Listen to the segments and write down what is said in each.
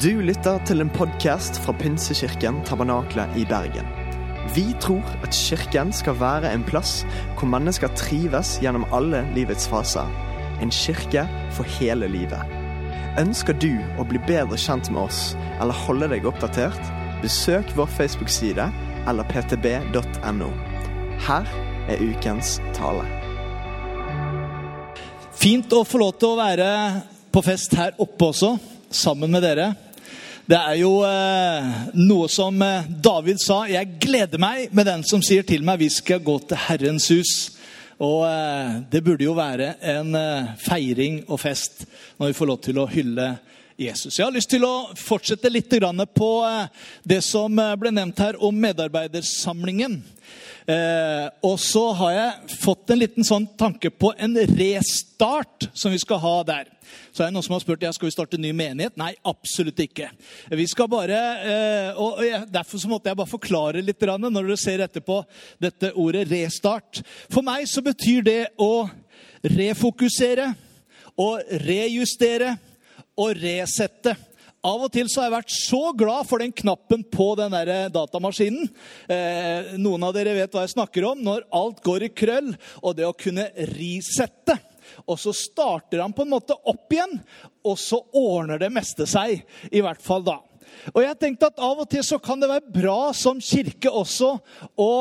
Du lytter til en podkast fra Pinsekirken Tabernakle i Bergen. Vi tror at kirken skal være en plass hvor mennesker trives gjennom alle livets faser. En kirke for hele livet. Ønsker du å bli bedre kjent med oss eller holde deg oppdatert? Besøk vår Facebook-side eller ptb.no. Her er ukens tale. Fint å få lov til å være på fest her oppe også, sammen med dere. Det er jo eh, noe som eh, David sa. Jeg gleder meg med den som sier til meg vi skal gå til Herrens hus. Og eh, det burde jo være en eh, feiring og fest når vi får lov til å hylle Jesus. Jeg har lyst til å fortsette litt på eh, det som eh, ble nevnt her om medarbeidersamlingen. Eh, og så har jeg fått en liten sånn tanke på en restart som vi skal ha der. Så er det noen som har spurt ja, skal vi starte en ny menighet. Nei, absolutt ikke. Vi skal bare, eh, og Derfor så måtte jeg bare forklare litt når dere ser etterpå dette ordet 'restart'. For meg så betyr det å refokusere, å rejustere og resette. Av og til så har jeg vært så glad for den knappen på den der datamaskinen. Eh, noen av dere vet hva jeg snakker om. Når alt går i krøll, og det å kunne risette. Og så starter han på en måte opp igjen, og så ordner det meste seg. I hvert fall da. Og jeg tenkte at Av og til så kan det være bra som kirke også å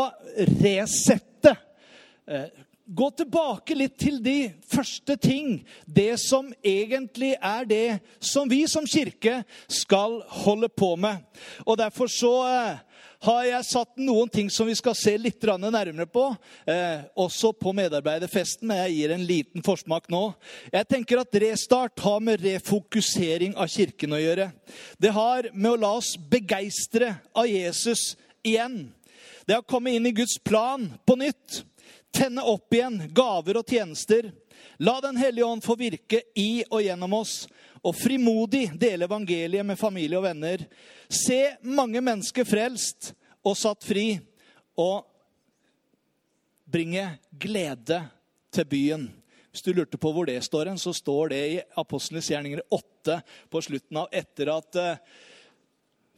resette. Eh, gå tilbake litt til de første ting. Det som egentlig er det som vi som kirke skal holde på med. Og derfor så eh, har jeg satt noen ting som vi skal se litt nærmere på. Eh, også på medarbeiderfesten, men jeg gir en liten forsmak nå. Jeg tenker at Restart har med refokusering av kirken å gjøre. Det har med å la oss begeistre av Jesus igjen. Det har kommet inn i Guds plan på nytt. Tenne opp igjen gaver og tjenester. La Den hellige ånd få virke i og gjennom oss. Og frimodig dele evangeliet med familie og venner. Se mange mennesker frelst og satt fri. Og bringe glede til byen. Hvis du lurte på hvor det står, så står det i Apostlenes gjerninger 8 på slutten av etter at eh,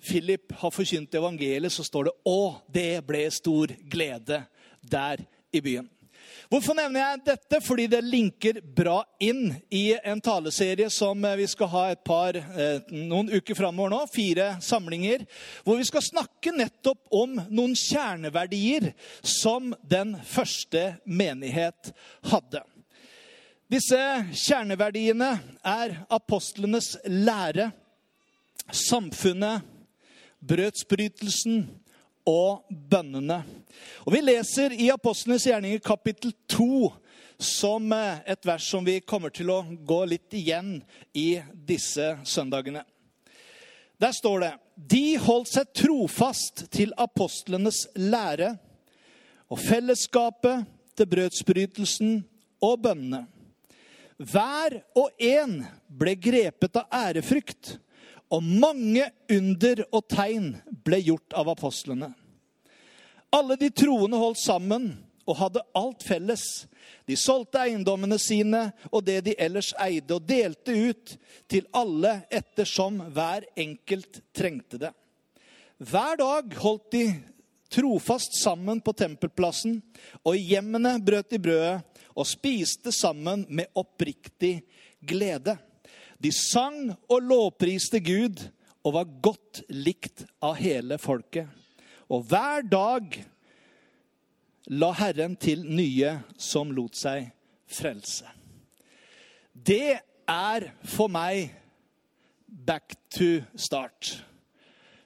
Philip har forkynt evangeliet, så står det 'Å, det ble stor glede der i byen'. Hvorfor nevner jeg dette? Fordi det linker bra inn i en taleserie som vi skal ha et par, eh, noen uker framover nå. Fire samlinger. Hvor vi skal snakke nettopp om noen kjerneverdier som den første menighet hadde. Disse kjerneverdiene er apostlenes lære, samfunnet, brødsbrytelsen og bønnene. Og Vi leser i Apostlenes gjerninger kapittel 2 som eh, et vers som vi kommer til å gå litt igjen i disse søndagene. Der står det De holdt seg trofast til apostlenes lære og fellesskapet til brødsbrytelsen og bønnene. Hver og en ble grepet av ærefrykt og mange under og tegn ble gjort av apostlene. Alle de troende holdt sammen og hadde alt felles. De solgte eiendommene sine og det de ellers eide, og delte ut til alle ettersom hver enkelt trengte det. Hver dag holdt de trofast sammen på tempelplassen, og i hjemmene brøt de brødet og spiste sammen med oppriktig glede. De sang og lovpriste Gud og var godt likt av hele folket. Og hver dag la Herren til nye som lot seg frelse. Det er for meg back to start.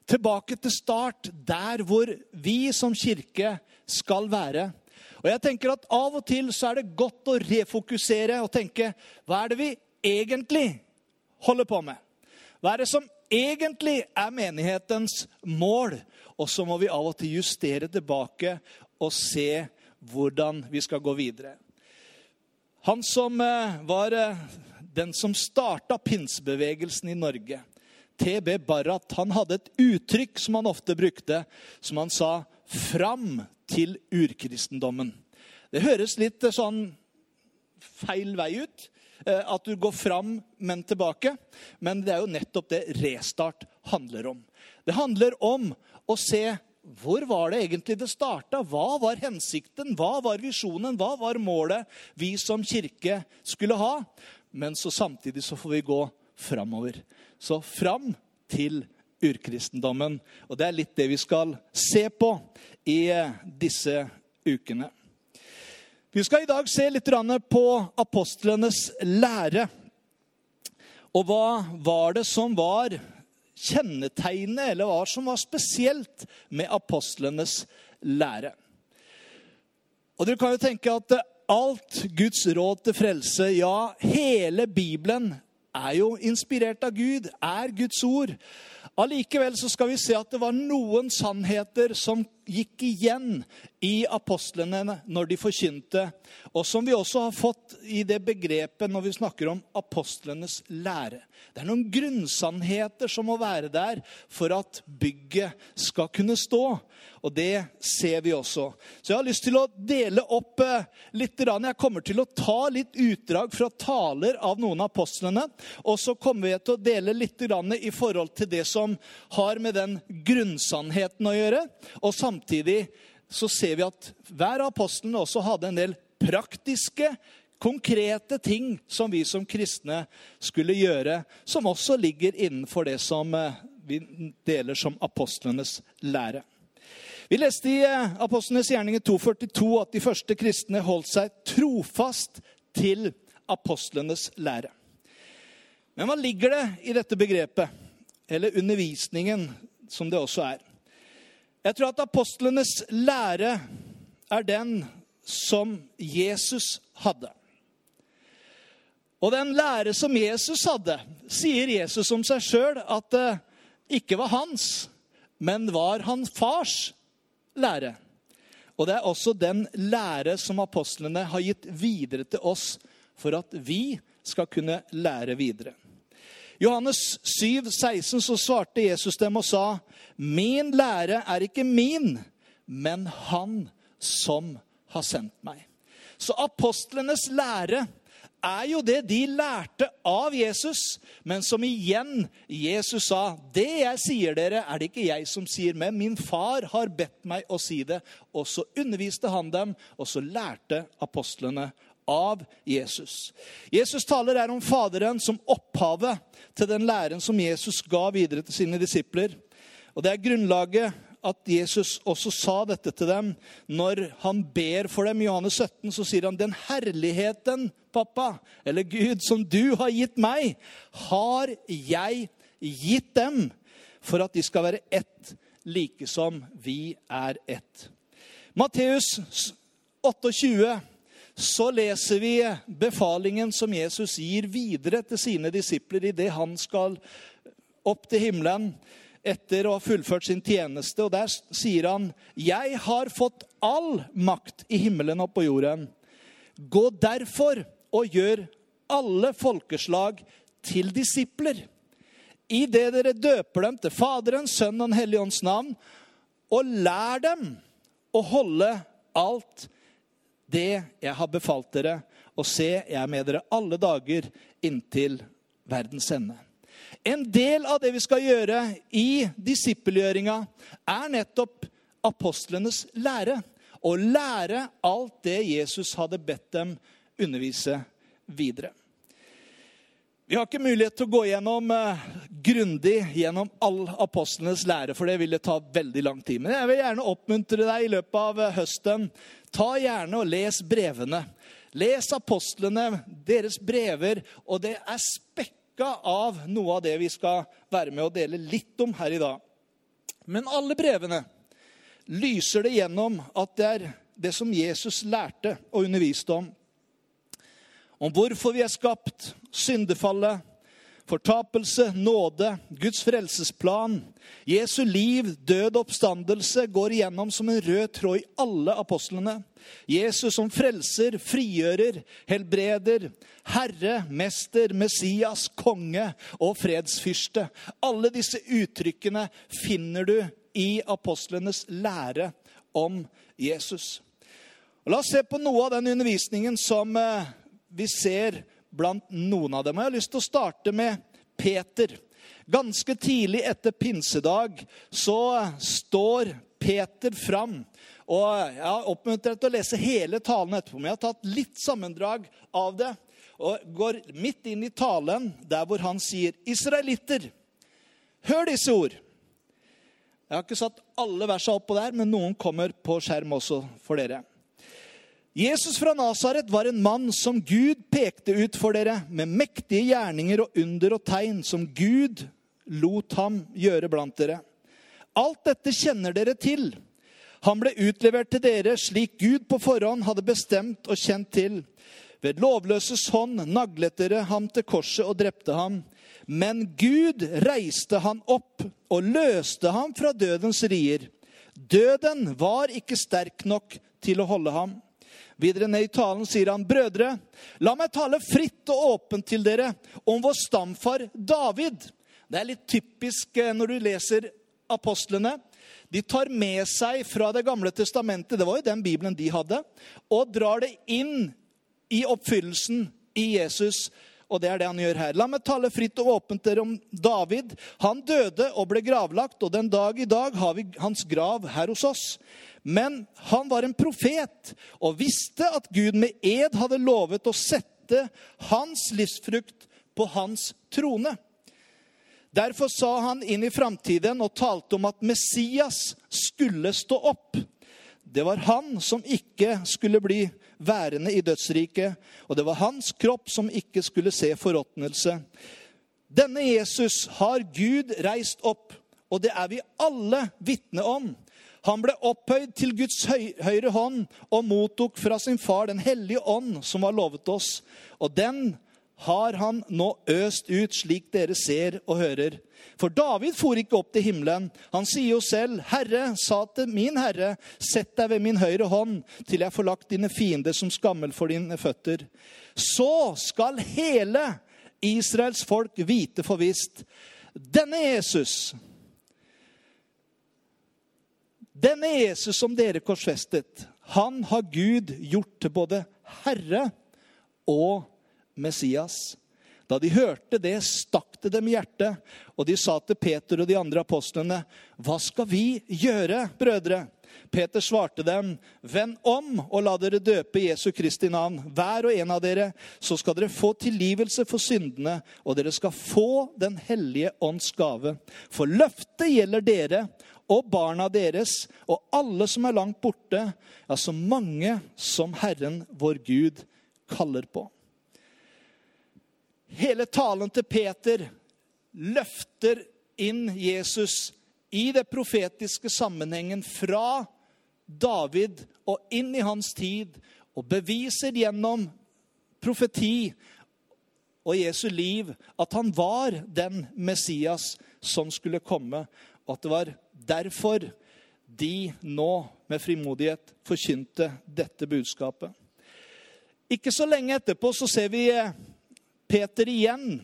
Tilbake til start, der hvor vi som kirke skal være. Og jeg tenker at Av og til så er det godt å refokusere og tenke hva er det vi egentlig holder på med. Hva er det som egentlig er menighetens mål? Og så må vi av og til justere tilbake og se hvordan vi skal gå videre. Han som eh, var eh, den som starta pinsebevegelsen i Norge, TB Barrat, han hadde et uttrykk som han ofte brukte, som han sa 'fram til urkristendommen'. Det høres litt eh, sånn feil vei ut. Eh, at du går fram, men tilbake. Men det er jo nettopp det restart handler om. Det handler om å se hvor var det egentlig det starta? Hva var hensikten? Hva var visjonen? Hva var målet vi som kirke skulle ha? Men så samtidig så får vi gå framover. Så fram til urkristendommen. Og det er litt det vi skal se på i eh, disse ukene. Vi skal i dag se litt på apostlenes lære. Og hva var det som var kjennetegnet, eller hva som var spesielt med apostlenes lære. Og Dere kan jo tenke at alt Guds råd til frelse, ja, hele Bibelen, er jo inspirert av Gud, er Guds ord. Allikevel så skal vi se at det var noen sannheter som gikk igjen i apostlene når de forkynte, og som vi også har fått i det begrepet når vi snakker om apostlenes lære. Det er noen grunnsannheter som må være der for at bygget skal kunne stå. Og det ser vi også. Så jeg har lyst til å dele opp eh, litt. Jeg kommer til å ta litt utdrag fra taler av noen av apostlene. Og så kommer vi til å dele litt i forhold til det som har med den grunnsannheten å gjøre. Og samtidig så ser vi at hver av apostlene også hadde en del praktiske, konkrete ting som vi som kristne skulle gjøre, som også ligger innenfor det som eh, vi deler som apostlenes lære. Vi leste i eh, Apostlenes gjerninger 242 at de første kristne holdt seg trofast til apostlenes lære. Men hva ligger det i dette begrepet, eller undervisningen, som det også er? Jeg tror at apostlenes lære er den som Jesus hadde. Og den lære som Jesus hadde, sier Jesus om seg sjøl at det ikke var hans, men var hans fars lære. Og det er også den lære som apostlene har gitt videre til oss for at vi skal kunne lære videre. Johannes 7, 16, så svarte Jesus dem og sa, 'Min lære er ikke min, men Han som har sendt meg.' Så apostlenes lære er jo det de lærte av Jesus, men som igjen Jesus sa, 'Det jeg sier dere, er det ikke jeg som sier, men min far har bedt meg å si det.' Og så underviste han dem, og så lærte apostlene av Jesus. Jesus taler her om Faderen som opphavet til den læren som Jesus ga videre til sine disipler. Og Det er grunnlaget at Jesus også sa dette til dem når han ber for dem. I Johannes 17 så sier han, 'Den herligheten, pappa, eller Gud, som du har gitt meg, har jeg gitt dem, for at de skal være ett, like som vi er ett.' Matteus 28 så leser vi befalingen som Jesus gir videre til sine disipler idet han skal opp til himmelen etter å ha fullført sin tjeneste. Og Der sier han, 'Jeg har fått all makt i himmelen og på jorden.' 'Gå derfor og gjør alle folkeslag til disipler.' I det dere døper dem til Faderens, Sønn og Den hellige ånds navn, og lær dem å holde alt det jeg har befalt dere, og se, jeg er med dere alle dager inntil verdens ende. En del av det vi skal gjøre i disippelgjøringa, er nettopp apostlenes lære. Å lære alt det Jesus hadde bedt dem undervise videre. Vi har ikke mulighet til å gå gjennom uh, grundig gjennom all apostlenes lære, for det ville ta veldig lang tid. Men jeg vil gjerne oppmuntre deg i løpet av uh, høsten. Ta gjerne og les brevene. Les apostlene, deres brever, og det er spekka av noe av det vi skal være med å dele litt om her i dag. Men alle brevene lyser det gjennom at det er det som Jesus lærte og underviste om om hvorfor vi er skapt, syndefallet, fortapelse, nåde, Guds frelsesplan, Jesu liv, død oppstandelse går igjennom som en rød tråd i alle apostlene. Jesus som frelser, frigjører, helbreder, herre, mester, Messias, konge og fredsfyrste. Alle disse uttrykkene finner du i apostlenes lære om Jesus. Og la oss se på noe av den undervisningen som eh, vi ser blant noen av dem. Og jeg har lyst til å starte med Peter. Ganske tidlig etter pinsedag så står Peter fram. Og Jeg har oppmuntret til å lese hele talen etterpå, men jeg har tatt litt sammendrag av det. Og går midt inn i talen der hvor han sier, 'Israelitter, hør disse ord.' Jeg har ikke satt alle versene oppå der, men noen kommer på skjerm også for dere. Jesus fra Nasaret var en mann som Gud pekte ut for dere, med mektige gjerninger og under og tegn som Gud lot ham gjøre blant dere. Alt dette kjenner dere til. Han ble utlevert til dere slik Gud på forhånd hadde bestemt og kjent til. Ved lovløses hånd naglet dere ham til korset og drepte ham. Men Gud reiste han opp og løste ham fra dødens rier. Døden var ikke sterk nok til å holde ham. Videre ned i talen sier han, brødre, la meg tale fritt og åpent til dere om vår stamfar David. Det er litt typisk eh, når du leser apostlene. De tar med seg fra Det gamle testamentet, det var jo den bibelen de hadde, og drar det inn i oppfyllelsen i Jesus. Og det er det han gjør her. La meg tale fritt og åpent dere om David. Han døde og ble gravlagt, og den dag i dag har vi hans grav her hos oss. Men han var en profet og visste at Gud med ed hadde lovet å sette hans livsfrukt på hans trone. Derfor sa han inn i framtiden og talte om at Messias skulle stå opp. Det var han som ikke skulle bli værende i dødsriket, og det var hans kropp som ikke skulle se forråtnelse. Denne Jesus har Gud reist opp, og det er vi alle vitne om. Han ble opphøyd til Guds høyre hånd og mottok fra sin far Den hellige ånd, som var lovet oss. Og den har han nå øst ut, slik dere ser og hører. For David for ikke opp til himmelen. Han sier jo selv, 'Herre sa til min Herre, sett deg ved min høyre hånd, til jeg får lagt dine fiender som skammel for dine føtter.' Så skal hele Israels folk vite for visst. Denne Jesus, denne Jesus som dere korsfestet, han har Gud gjort til både Herre og Messias. Da de hørte det, stakk det dem i hjertet, og de sa til Peter og de andre apostlene, 'Hva skal vi gjøre, brødre?' Peter svarte dem, 'Vend om og la dere døpe Jesu Kristi navn, hver og en av dere, så skal dere få tilgivelse for syndene, og dere skal få Den hellige ånds gave.' For løftet gjelder dere og barna deres og alle som er langt borte, ja, så mange som Herren vår Gud kaller på. Hele talen til Peter løfter inn Jesus i det profetiske sammenhengen fra David og inn i hans tid, og beviser gjennom profeti og Jesu liv at han var den Messias som skulle komme, og at det var derfor de nå med frimodighet forkynte dette budskapet. Ikke så lenge etterpå så ser vi Peter igjen.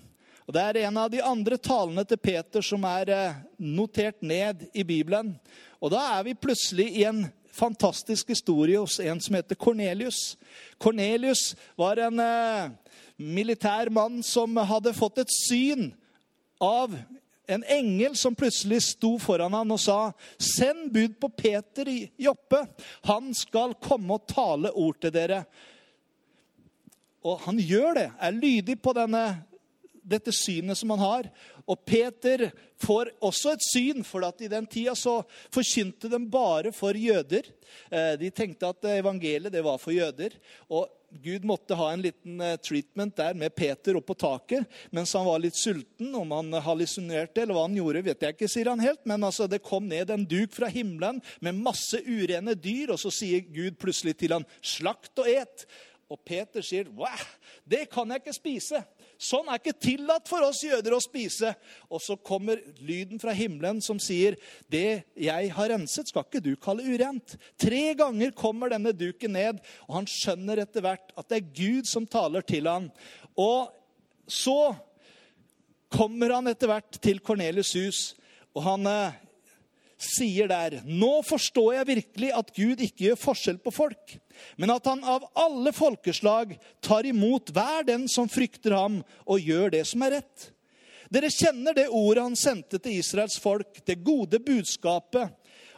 Og Det er en av de andre talene til Peter som er eh, notert ned i Bibelen. Og Da er vi plutselig i en fantastisk historie hos en som heter Kornelius. Kornelius var en eh, militær mann som hadde fått et syn av en engel som plutselig sto foran ham og sa, 'Send bud på Peter i Joppe. Han skal komme og tale ord til dere.' Og han gjør det, er lydig på denne, dette synet som han har. Og Peter får også et syn, for i den tida så forkynte de bare for jøder. Eh, de tenkte at evangeliet det var for jøder. Og Gud måtte ha en liten eh, treatment der med Peter opp på taket mens han var litt sulten. Om han hallusinerte eller hva han gjorde, vet jeg ikke, sier han helt. Men altså, det kom ned en duk fra himmelen med masse urene dyr, og så sier Gud plutselig til han, 'Slakt og et'. Og Peter sier, det kan jeg ikke spise.' Sånn er ikke tillatt for oss jøder å spise. Og så kommer lyden fra himmelen som sier, 'Det jeg har renset, skal ikke du kalle urent.' Tre ganger kommer denne duken ned, og han skjønner etter hvert at det er Gud som taler til ham. Og så kommer han etter hvert til Kornelius' hus, og han eh, sier der Nå forstår jeg virkelig at Gud ikke gjør forskjell på folk, men at han av alle folkeslag tar imot hver den som frykter ham, og gjør det som er rett. Dere kjenner det ordet han sendte til Israels folk, det gode budskapet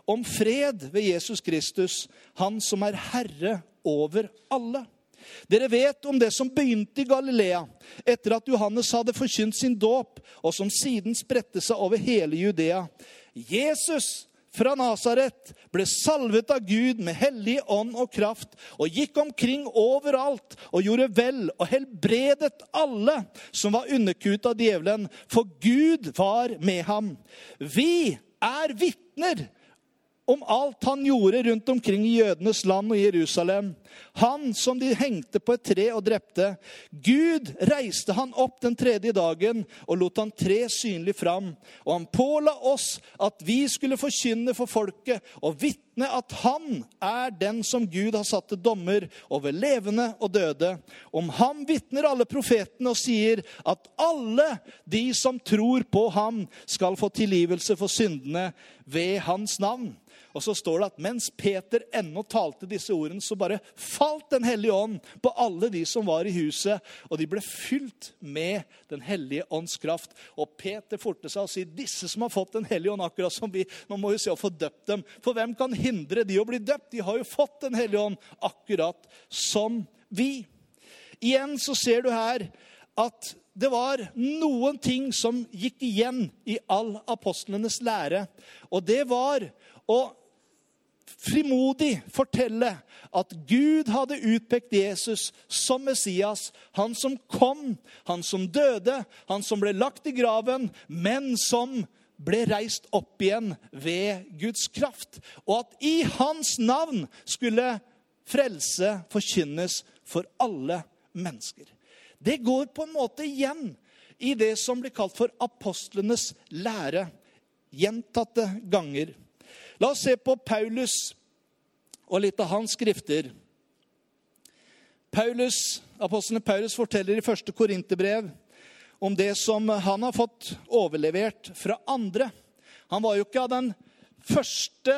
om fred ved Jesus Kristus, han som er herre over alle. Dere vet om det som begynte i Galilea etter at Johannes hadde forkynt sin dåp, og som siden spredte seg over hele Judea. Jesus fra Nasaret ble salvet av Gud med hellig ånd og kraft og gikk omkring overalt og gjorde vel og helbredet alle som var underkuet av djevelen, for Gud var med ham. Vi er vitner om alt han gjorde rundt omkring i jødenes land og Jerusalem. Han som de hengte på et tre og drepte. Gud reiste han opp den tredje dagen og lot han tre synlig fram. Og han påla oss at vi skulle forkynne for folket og vitne at han er den som Gud har satt til dommer over levende og døde. Om ham vitner alle profetene og sier at alle de som tror på ham, skal få tilgivelse for syndene ved hans navn. Og så står det at mens Peter ennå talte disse ordene, så bare falt Den hellige ånd på alle de som var i huset, og de ble fylt med Den hellige ånds kraft. Og Peter forte seg å si disse som har fått Den hellige ånd, akkurat som vi Nå må vi se å få døpt dem. For hvem kan hindre de å bli døpt? De har jo fått Den hellige ånd, akkurat som vi. Igjen så ser du her at det var noen ting som gikk igjen i all apostlenes lære. Og det var å frimodig fortelle at Gud hadde utpekt Jesus som Messias. Han som kom, han som døde, han som ble lagt i graven, men som ble reist opp igjen ved Guds kraft. Og at i hans navn skulle frelse forkynnes for alle mennesker. Det går på en måte igjen i det som blir kalt for apostlenes lære. Gjentatte ganger. La oss se på Paulus og litt av hans skrifter. Paulus, Apostelen Paulus forteller i første Korinterbrev om det som han har fått overlevert fra andre. Han var jo ikke av den første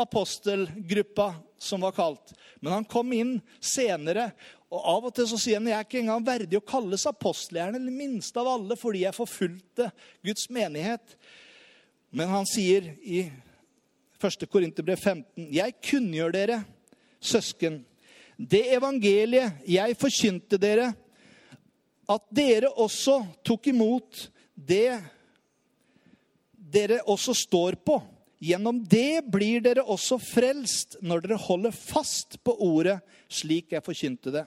apostelgruppa som var kalt, men han kom inn senere. Og Av og til så sier han jeg er ikke engang verdig å kalles apostel. Jeg er den minste av alle fordi jeg forfulgte Guds menighet. Men han sier i 1. Korinterbrev 15.: Jeg kunngjør dere, søsken, det evangeliet jeg forkynte dere, at dere også tok imot det dere også står på. Gjennom det blir dere også frelst når dere holder fast på ordet slik jeg forkynte det.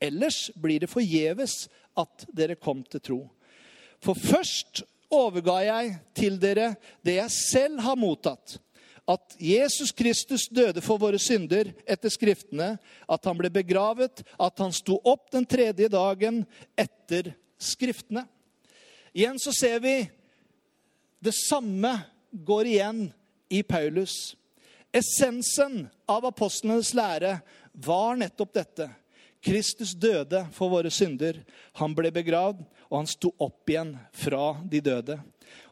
Ellers blir det forgjeves at dere kom til tro. For først overga jeg til dere det jeg selv har mottatt at Jesus Kristus døde for våre synder etter Skriftene, at han ble begravet, at han sto opp den tredje dagen etter Skriftene. Igjen så ser vi det samme går igjen i Paulus. Essensen av apostlenes lære var nettopp dette. Kristus døde for våre synder. Han ble begravd, og han sto opp igjen fra de døde.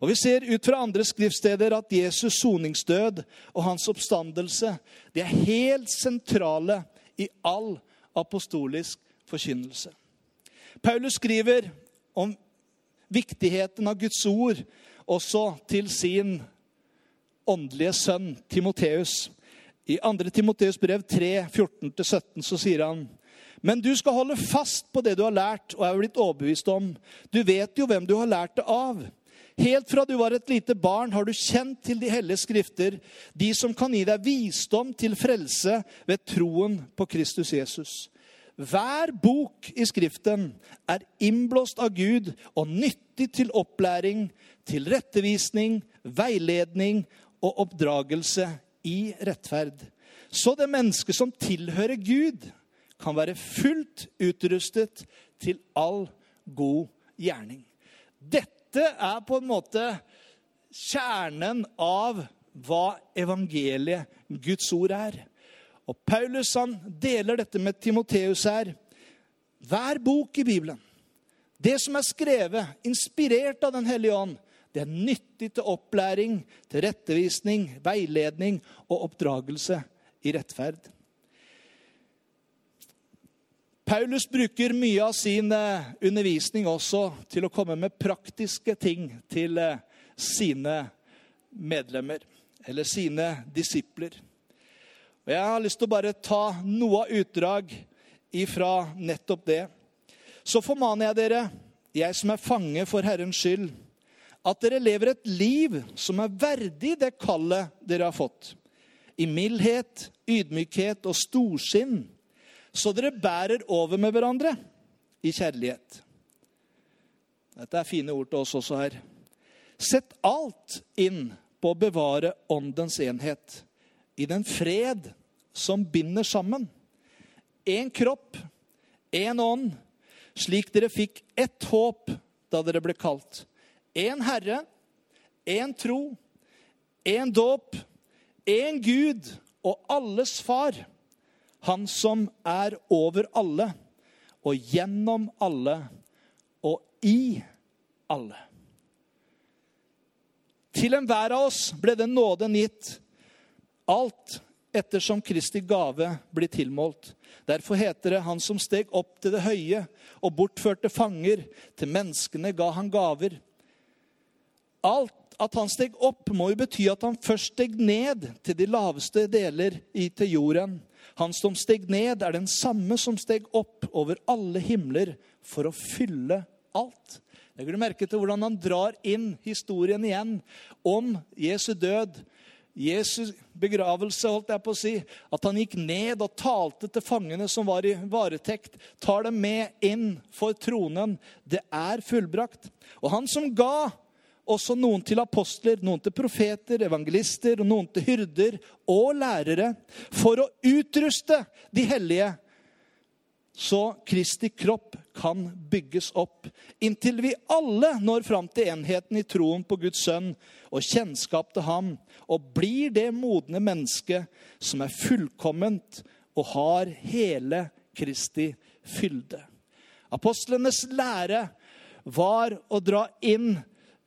Og Vi ser ut fra andre skriftsteder at Jesus' soningsdød og hans oppstandelse det er helt sentrale i all apostolisk forkynnelse. Paulus skriver om viktigheten av Guds ord også til sin åndelige sønn Timoteus. I 2. Timoteus brev 3, 14-17 så sier han men du skal holde fast på det du har lært og er blitt overbevist om. Du vet jo hvem du har lært det av. Helt fra du var et lite barn, har du kjent til de hellige skrifter, de som kan gi deg visdom til frelse ved troen på Kristus Jesus. Hver bok i Skriften er innblåst av Gud og nyttig til opplæring, til rettevisning, veiledning og oppdragelse i rettferd. Så det mennesket som tilhører Gud, kan være fullt utrustet til all god gjerning. Dette dette er på en måte kjernen av hva evangeliet, Guds ord, er. Og Paulus han deler dette med Timoteus her. Hver bok i Bibelen, det som er skrevet, inspirert av Den hellige ånd, Det er nyttig til opplæring, til rettevisning, veiledning og oppdragelse i rettferd. Paulus bruker mye av sin eh, undervisning også til å komme med praktiske ting til eh, sine medlemmer, eller sine disipler. Og Jeg har lyst til å bare ta noe av utdrag ifra nettopp det. Så formaner jeg dere, jeg som er fange for Herrens skyld, at dere lever et liv som er verdig det kallet dere har fått. I mildhet, ydmykhet og storsinn så dere bærer over med hverandre i kjærlighet. Dette er fine ord til oss også her. Sett alt inn på å bevare åndens enhet i den fred som binder sammen. Én kropp, én ånd, slik dere fikk ett håp da dere ble kalt. Én Herre, én tro, én dåp, én Gud og alles Far han som er over alle og gjennom alle og i alle. Til enhver av oss ble den nåden gitt, alt ettersom Kristi gave blir tilmålt. Derfor heter det 'Han som steg opp til det høye og bortførte fanger'. Til menneskene ga han gaver. Alt at han steg opp, må jo bety at han først steg ned til de laveste deler i til jorden. Han som steg ned, er den samme som steg opp over alle himler for å fylle alt. Legger du merke til hvordan han drar inn historien igjen om Jesu død, Jesu begravelse, holdt jeg på å si. At han gikk ned og talte til fangene som var i varetekt. Tar dem med inn for tronen. Det er fullbrakt. Og han som ga også noen til apostler, noen til profeter, evangelister, og noen til hyrder og lærere, for å utruste de hellige, så Kristi kropp kan bygges opp, inntil vi alle når fram til enheten i troen på Guds sønn og kjennskap til ham, og blir det modne mennesket som er fullkomment og har hele Kristi fylde. Apostlenes lære var å dra inn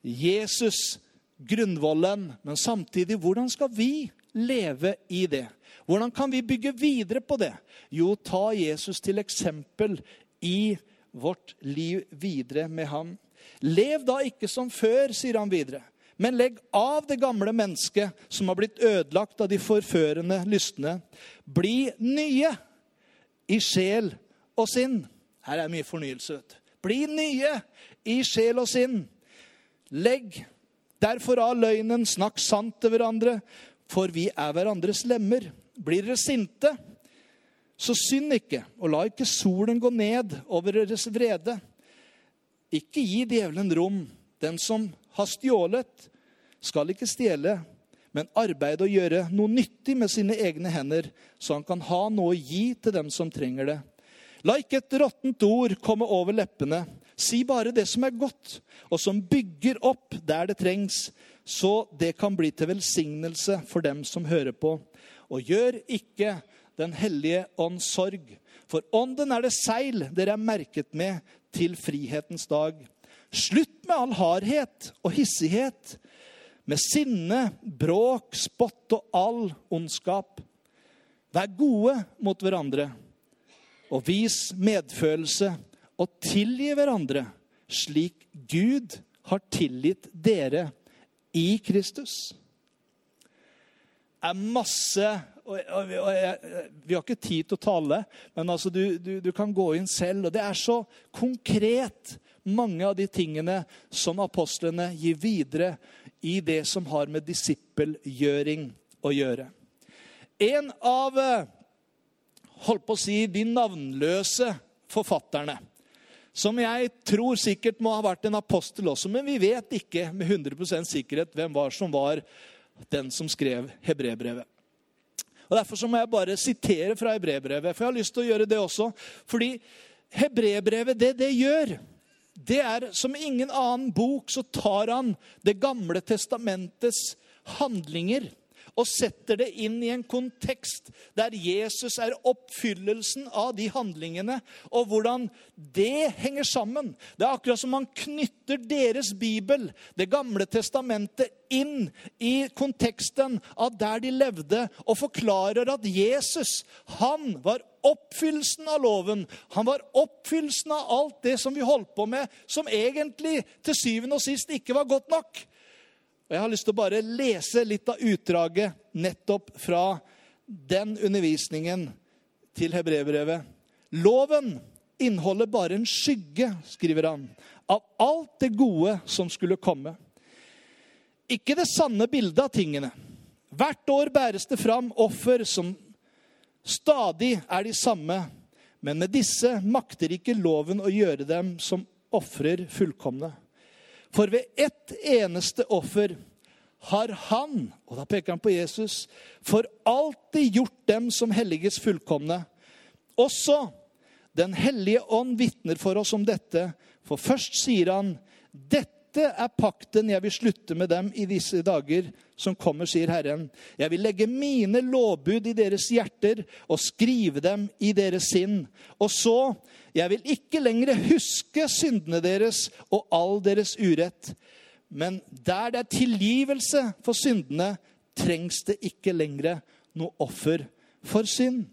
Jesus, grunnvollen, men samtidig hvordan skal vi leve i det? Hvordan kan vi bygge videre på det? Jo, ta Jesus til eksempel i vårt liv videre med ham. Lev da ikke som før, sier han videre. Men legg av det gamle mennesket som har blitt ødelagt av de forførende lystne. Bli nye i sjel og sinn. Her er mye fornyelse. vet du. Bli nye i sjel og sinn. Legg derfor av løgnen, snakk sant til hverandre, for vi er hverandres lemmer. Blir dere sinte, så synd ikke, og la ikke solen gå ned over deres vrede. Ikke gi djevelen rom. Den som har stjålet, skal ikke stjele, men arbeide og gjøre noe nyttig med sine egne hender, så han kan ha noe å gi til dem som trenger det. La ikke et råttent ord komme over leppene, Si bare det som er godt, og som bygger opp der det trengs, så det kan bli til velsignelse for dem som hører på. Og gjør ikke Den hellige ånds sorg, for ånden er det seil dere er merket med til frihetens dag. Slutt med all hardhet og hissighet, med sinne, bråk, spott og all ondskap. Vær gode mot hverandre, og vis medfølelse og tilgi hverandre slik Gud har tilgitt dere i Kristus. Det er masse og, og, og Vi har ikke tid til å tale, men altså du, du, du, kan gå inn selv. og Det er så konkret, mange av de tingene som apostlene gir videre i det som har med disippelgjøring å gjøre. En av eh, holdt på å si, de navnløse forfatterne som jeg tror sikkert må ha vært en apostel også, men vi vet ikke med 100 sikkerhet hvem var som var den som skrev hebreerbrevet. Og Derfor så må jeg bare sitere fra hebreerbrevet, for jeg har lyst til å gjøre det også. Fordi hebreerbrevet, det det gjør, det er som ingen annen bok, så tar han Det gamle testamentets handlinger og setter det inn i en kontekst der Jesus er oppfyllelsen av de handlingene, og hvordan det henger sammen. Det er akkurat som man knytter deres bibel, Det gamle testamentet, inn i konteksten av der de levde, og forklarer at Jesus, han var oppfyllelsen av loven. Han var oppfyllelsen av alt det som vi holdt på med, som egentlig til syvende og sist ikke var godt nok. Og Jeg har lyst til å bare lese litt av utdraget nettopp fra den undervisningen til hebreerbrevet. Loven inneholder bare en skygge, skriver han, av alt det gode som skulle komme. Ikke det sanne bildet av tingene. Hvert år bæres det fram offer som stadig er de samme, men med disse makter ikke loven å gjøre dem som ofrer fullkomne. For ved ett eneste offer har han, og da peker han på Jesus, for alltid gjort dem som helliges fullkomne. Også Den hellige ånd vitner for oss om dette, for først sier han, dette dette er pakten jeg vil slutte med dem i disse dager som kommer, sier Herren. Jeg vil legge mine lovbud i deres hjerter og skrive dem i deres sinn. Og så, jeg vil ikke lenger huske syndene deres og all deres urett. Men der det er tilgivelse for syndene, trengs det ikke lenger noe offer for synd.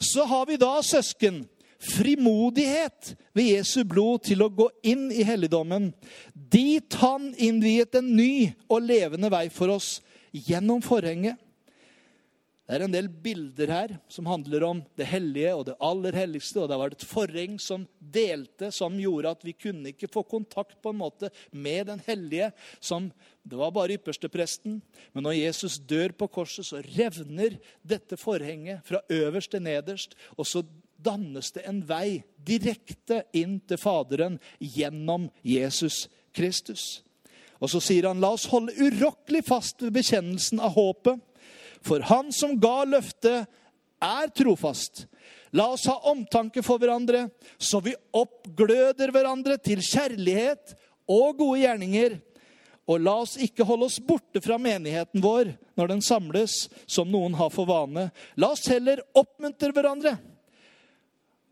Så har vi da, søsken, frimodighet ved Jesu blod til å gå inn i helligdommen. Dit han innviet en ny og levende vei for oss gjennom forhenget. Det er en del bilder her som handler om det hellige og det aller helligste. og Det var et forheng som delte, som gjorde at vi kunne ikke få kontakt på en måte med den hellige. som Det var bare ypperstepresten. Men når Jesus dør på korset, så revner dette forhenget fra øverst til nederst. Og så dannes det en vei direkte inn til Faderen gjennom Jesus Kristus. Og så sier han, la oss holde urokkelig fast ved bekjennelsen av håpet. For han som ga løftet, er trofast. La oss ha omtanke for hverandre, så vi oppgløder hverandre til kjærlighet og gode gjerninger. Og la oss ikke holde oss borte fra menigheten vår når den samles, som noen har for vane. La oss heller oppmuntre hverandre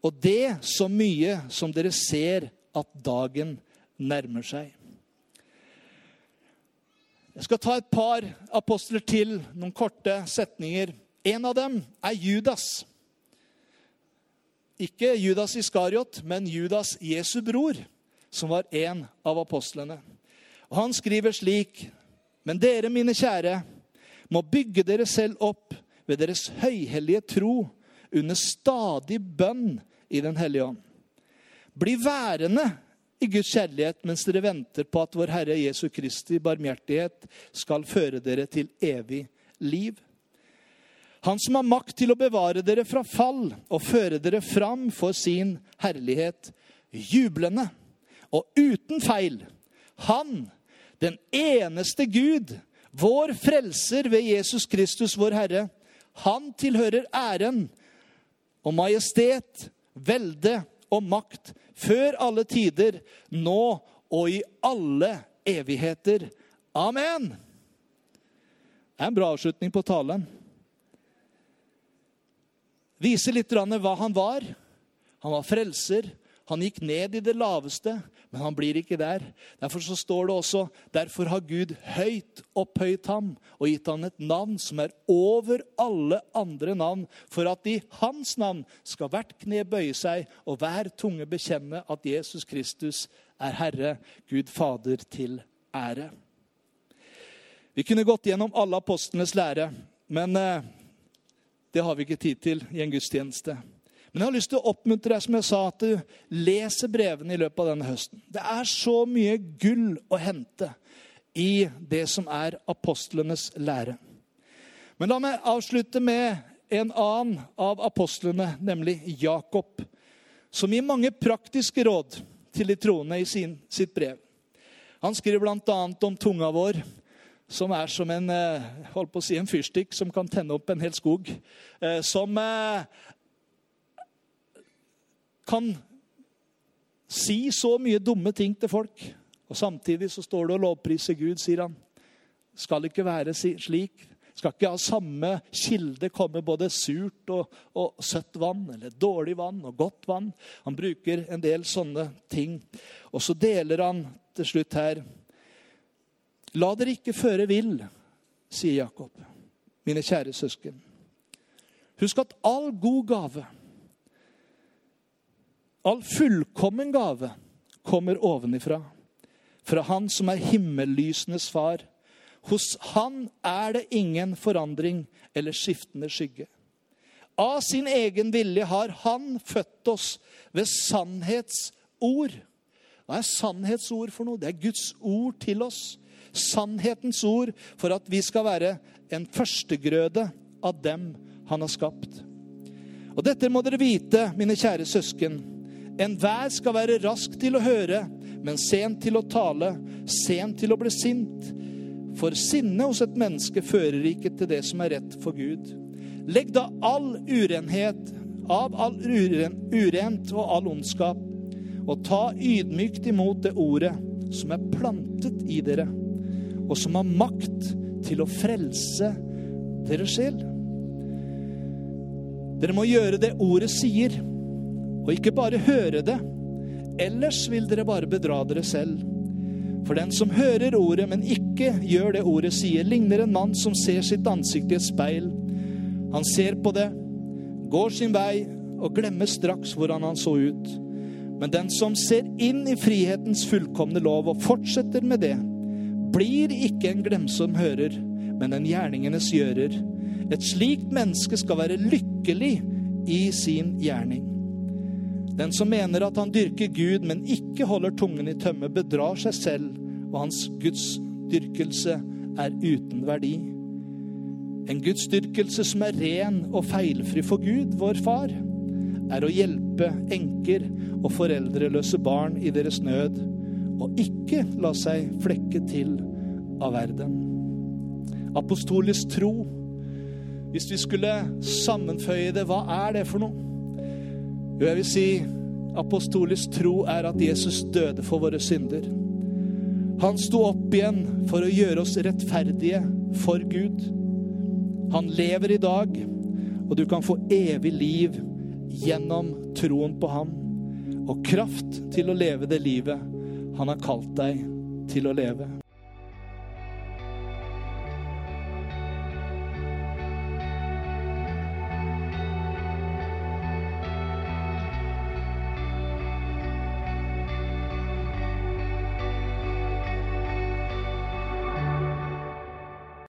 og det så mye som dere ser at dagen nærmer seg. Jeg skal ta et par apostler til, noen korte setninger. En av dem er Judas. Ikke Judas Iskariot, men Judas Jesu bror, som var en av apostlene. Og Han skriver slik.: Men dere, mine kjære, må bygge dere selv opp ved deres høyhellige tro under stadig bønn i Den hellige ånd. Bli værende i Guds kjærlighet mens dere venter på at vår Herre Jesu Kristi barmhjertighet skal føre dere til evig liv. Han som har makt til å bevare dere fra fall og føre dere fram for sin herlighet, jublende og uten feil. Han, den eneste Gud, vår frelser ved Jesus Kristus, vår Herre, han tilhører æren og majestet velde og makt før alle tider, nå og i alle evigheter. Amen. Det er en bra avslutning på talen. Viser litt hva han var. Han var frelser. Han gikk ned i det laveste, men han blir ikke der. Derfor så står det også derfor har Gud høyt opphøyt ham og gitt ham et navn som er over alle andre navn, for at i hans navn skal hvert kne bøye seg og hver tunge bekjenne at Jesus Kristus er Herre, Gud Fader til ære. Vi kunne gått gjennom alle apostlenes lære, men eh, det har vi ikke tid til i en gudstjeneste. Men jeg har lyst til å oppmuntre deg som jeg sa, at du leser brevene i løpet av denne høsten. Det er så mye gull å hente i det som er apostlenes lære. Men la meg avslutte med en annen av apostlene, nemlig Jakob, som gir mange praktiske råd til de troende i sin, sitt brev. Han skriver bl.a. om tunga vår, som er som en, eh, holdt på å si, en fyrstikk som kan tenne opp en hel skog. Eh, som eh, kan si så mye dumme ting til folk. Og Samtidig så står det og lovpriser Gud, sier han. Skal ikke være slik. Skal ikke av samme kilde komme både surt og, og, søtt vann, eller dårlig vann og godt vann. Han bruker en del sånne ting. Og så deler han til slutt her La dere ikke føre vill, sier Jakob, mine kjære søsken. Husk at all god gave, all fullkommen gave, kommer ovenifra. Fra Han som er himmellysenes far. Hos Han er det ingen forandring eller skiftende skygge. Av sin egen vilje har Han født oss ved sannhetsord. Hva er sannhetsord for noe? Det er Guds ord til oss. Sannhetens ord for at vi skal være en førstegrøde av dem han har skapt. Og dette må dere vite, mine kjære søsken. Enhver skal være rask til å høre, men sent til å tale, sent til å bli sint. For sinne hos et menneske fører ikke til det som er rett for Gud. Legg da all urenhet av all uren, urent og all ondskap, og ta ydmykt imot det ordet som er plantet i dere, og som har makt til å frelse deres sjel. Dere må gjøre det ordet sier, og ikke bare høre det. Ellers vil dere bare bedra dere selv. For den som hører ordet, men ikke gjør det ordet sier, ligner en mann som ser sitt ansikt i et speil. Han ser på det, går sin vei og glemmer straks hvordan han så ut. Men den som ser inn i frihetens fullkomne lov og fortsetter med det, blir ikke en glemsom hører, men en gjerningenes gjører. Et slikt menneske skal være lykkelig i sin gjerning. Den som mener at han dyrker Gud, men ikke holder tungen i tømme, bedrar seg selv, og hans gudsdyrkelse er uten verdi. En gudsdyrkelse som er ren og feilfri for Gud, vår far, er å hjelpe enker og foreldreløse barn i deres nød, og ikke la seg flekke til av verden. Apostolisk tro, hvis vi skulle sammenføye det, hva er det for noe? Jo, jeg vil si apostolisk tro er at Jesus døde for våre synder. Han sto opp igjen for å gjøre oss rettferdige for Gud. Han lever i dag, og du kan få evig liv gjennom troen på ham. Og kraft til å leve det livet han har kalt deg til å leve.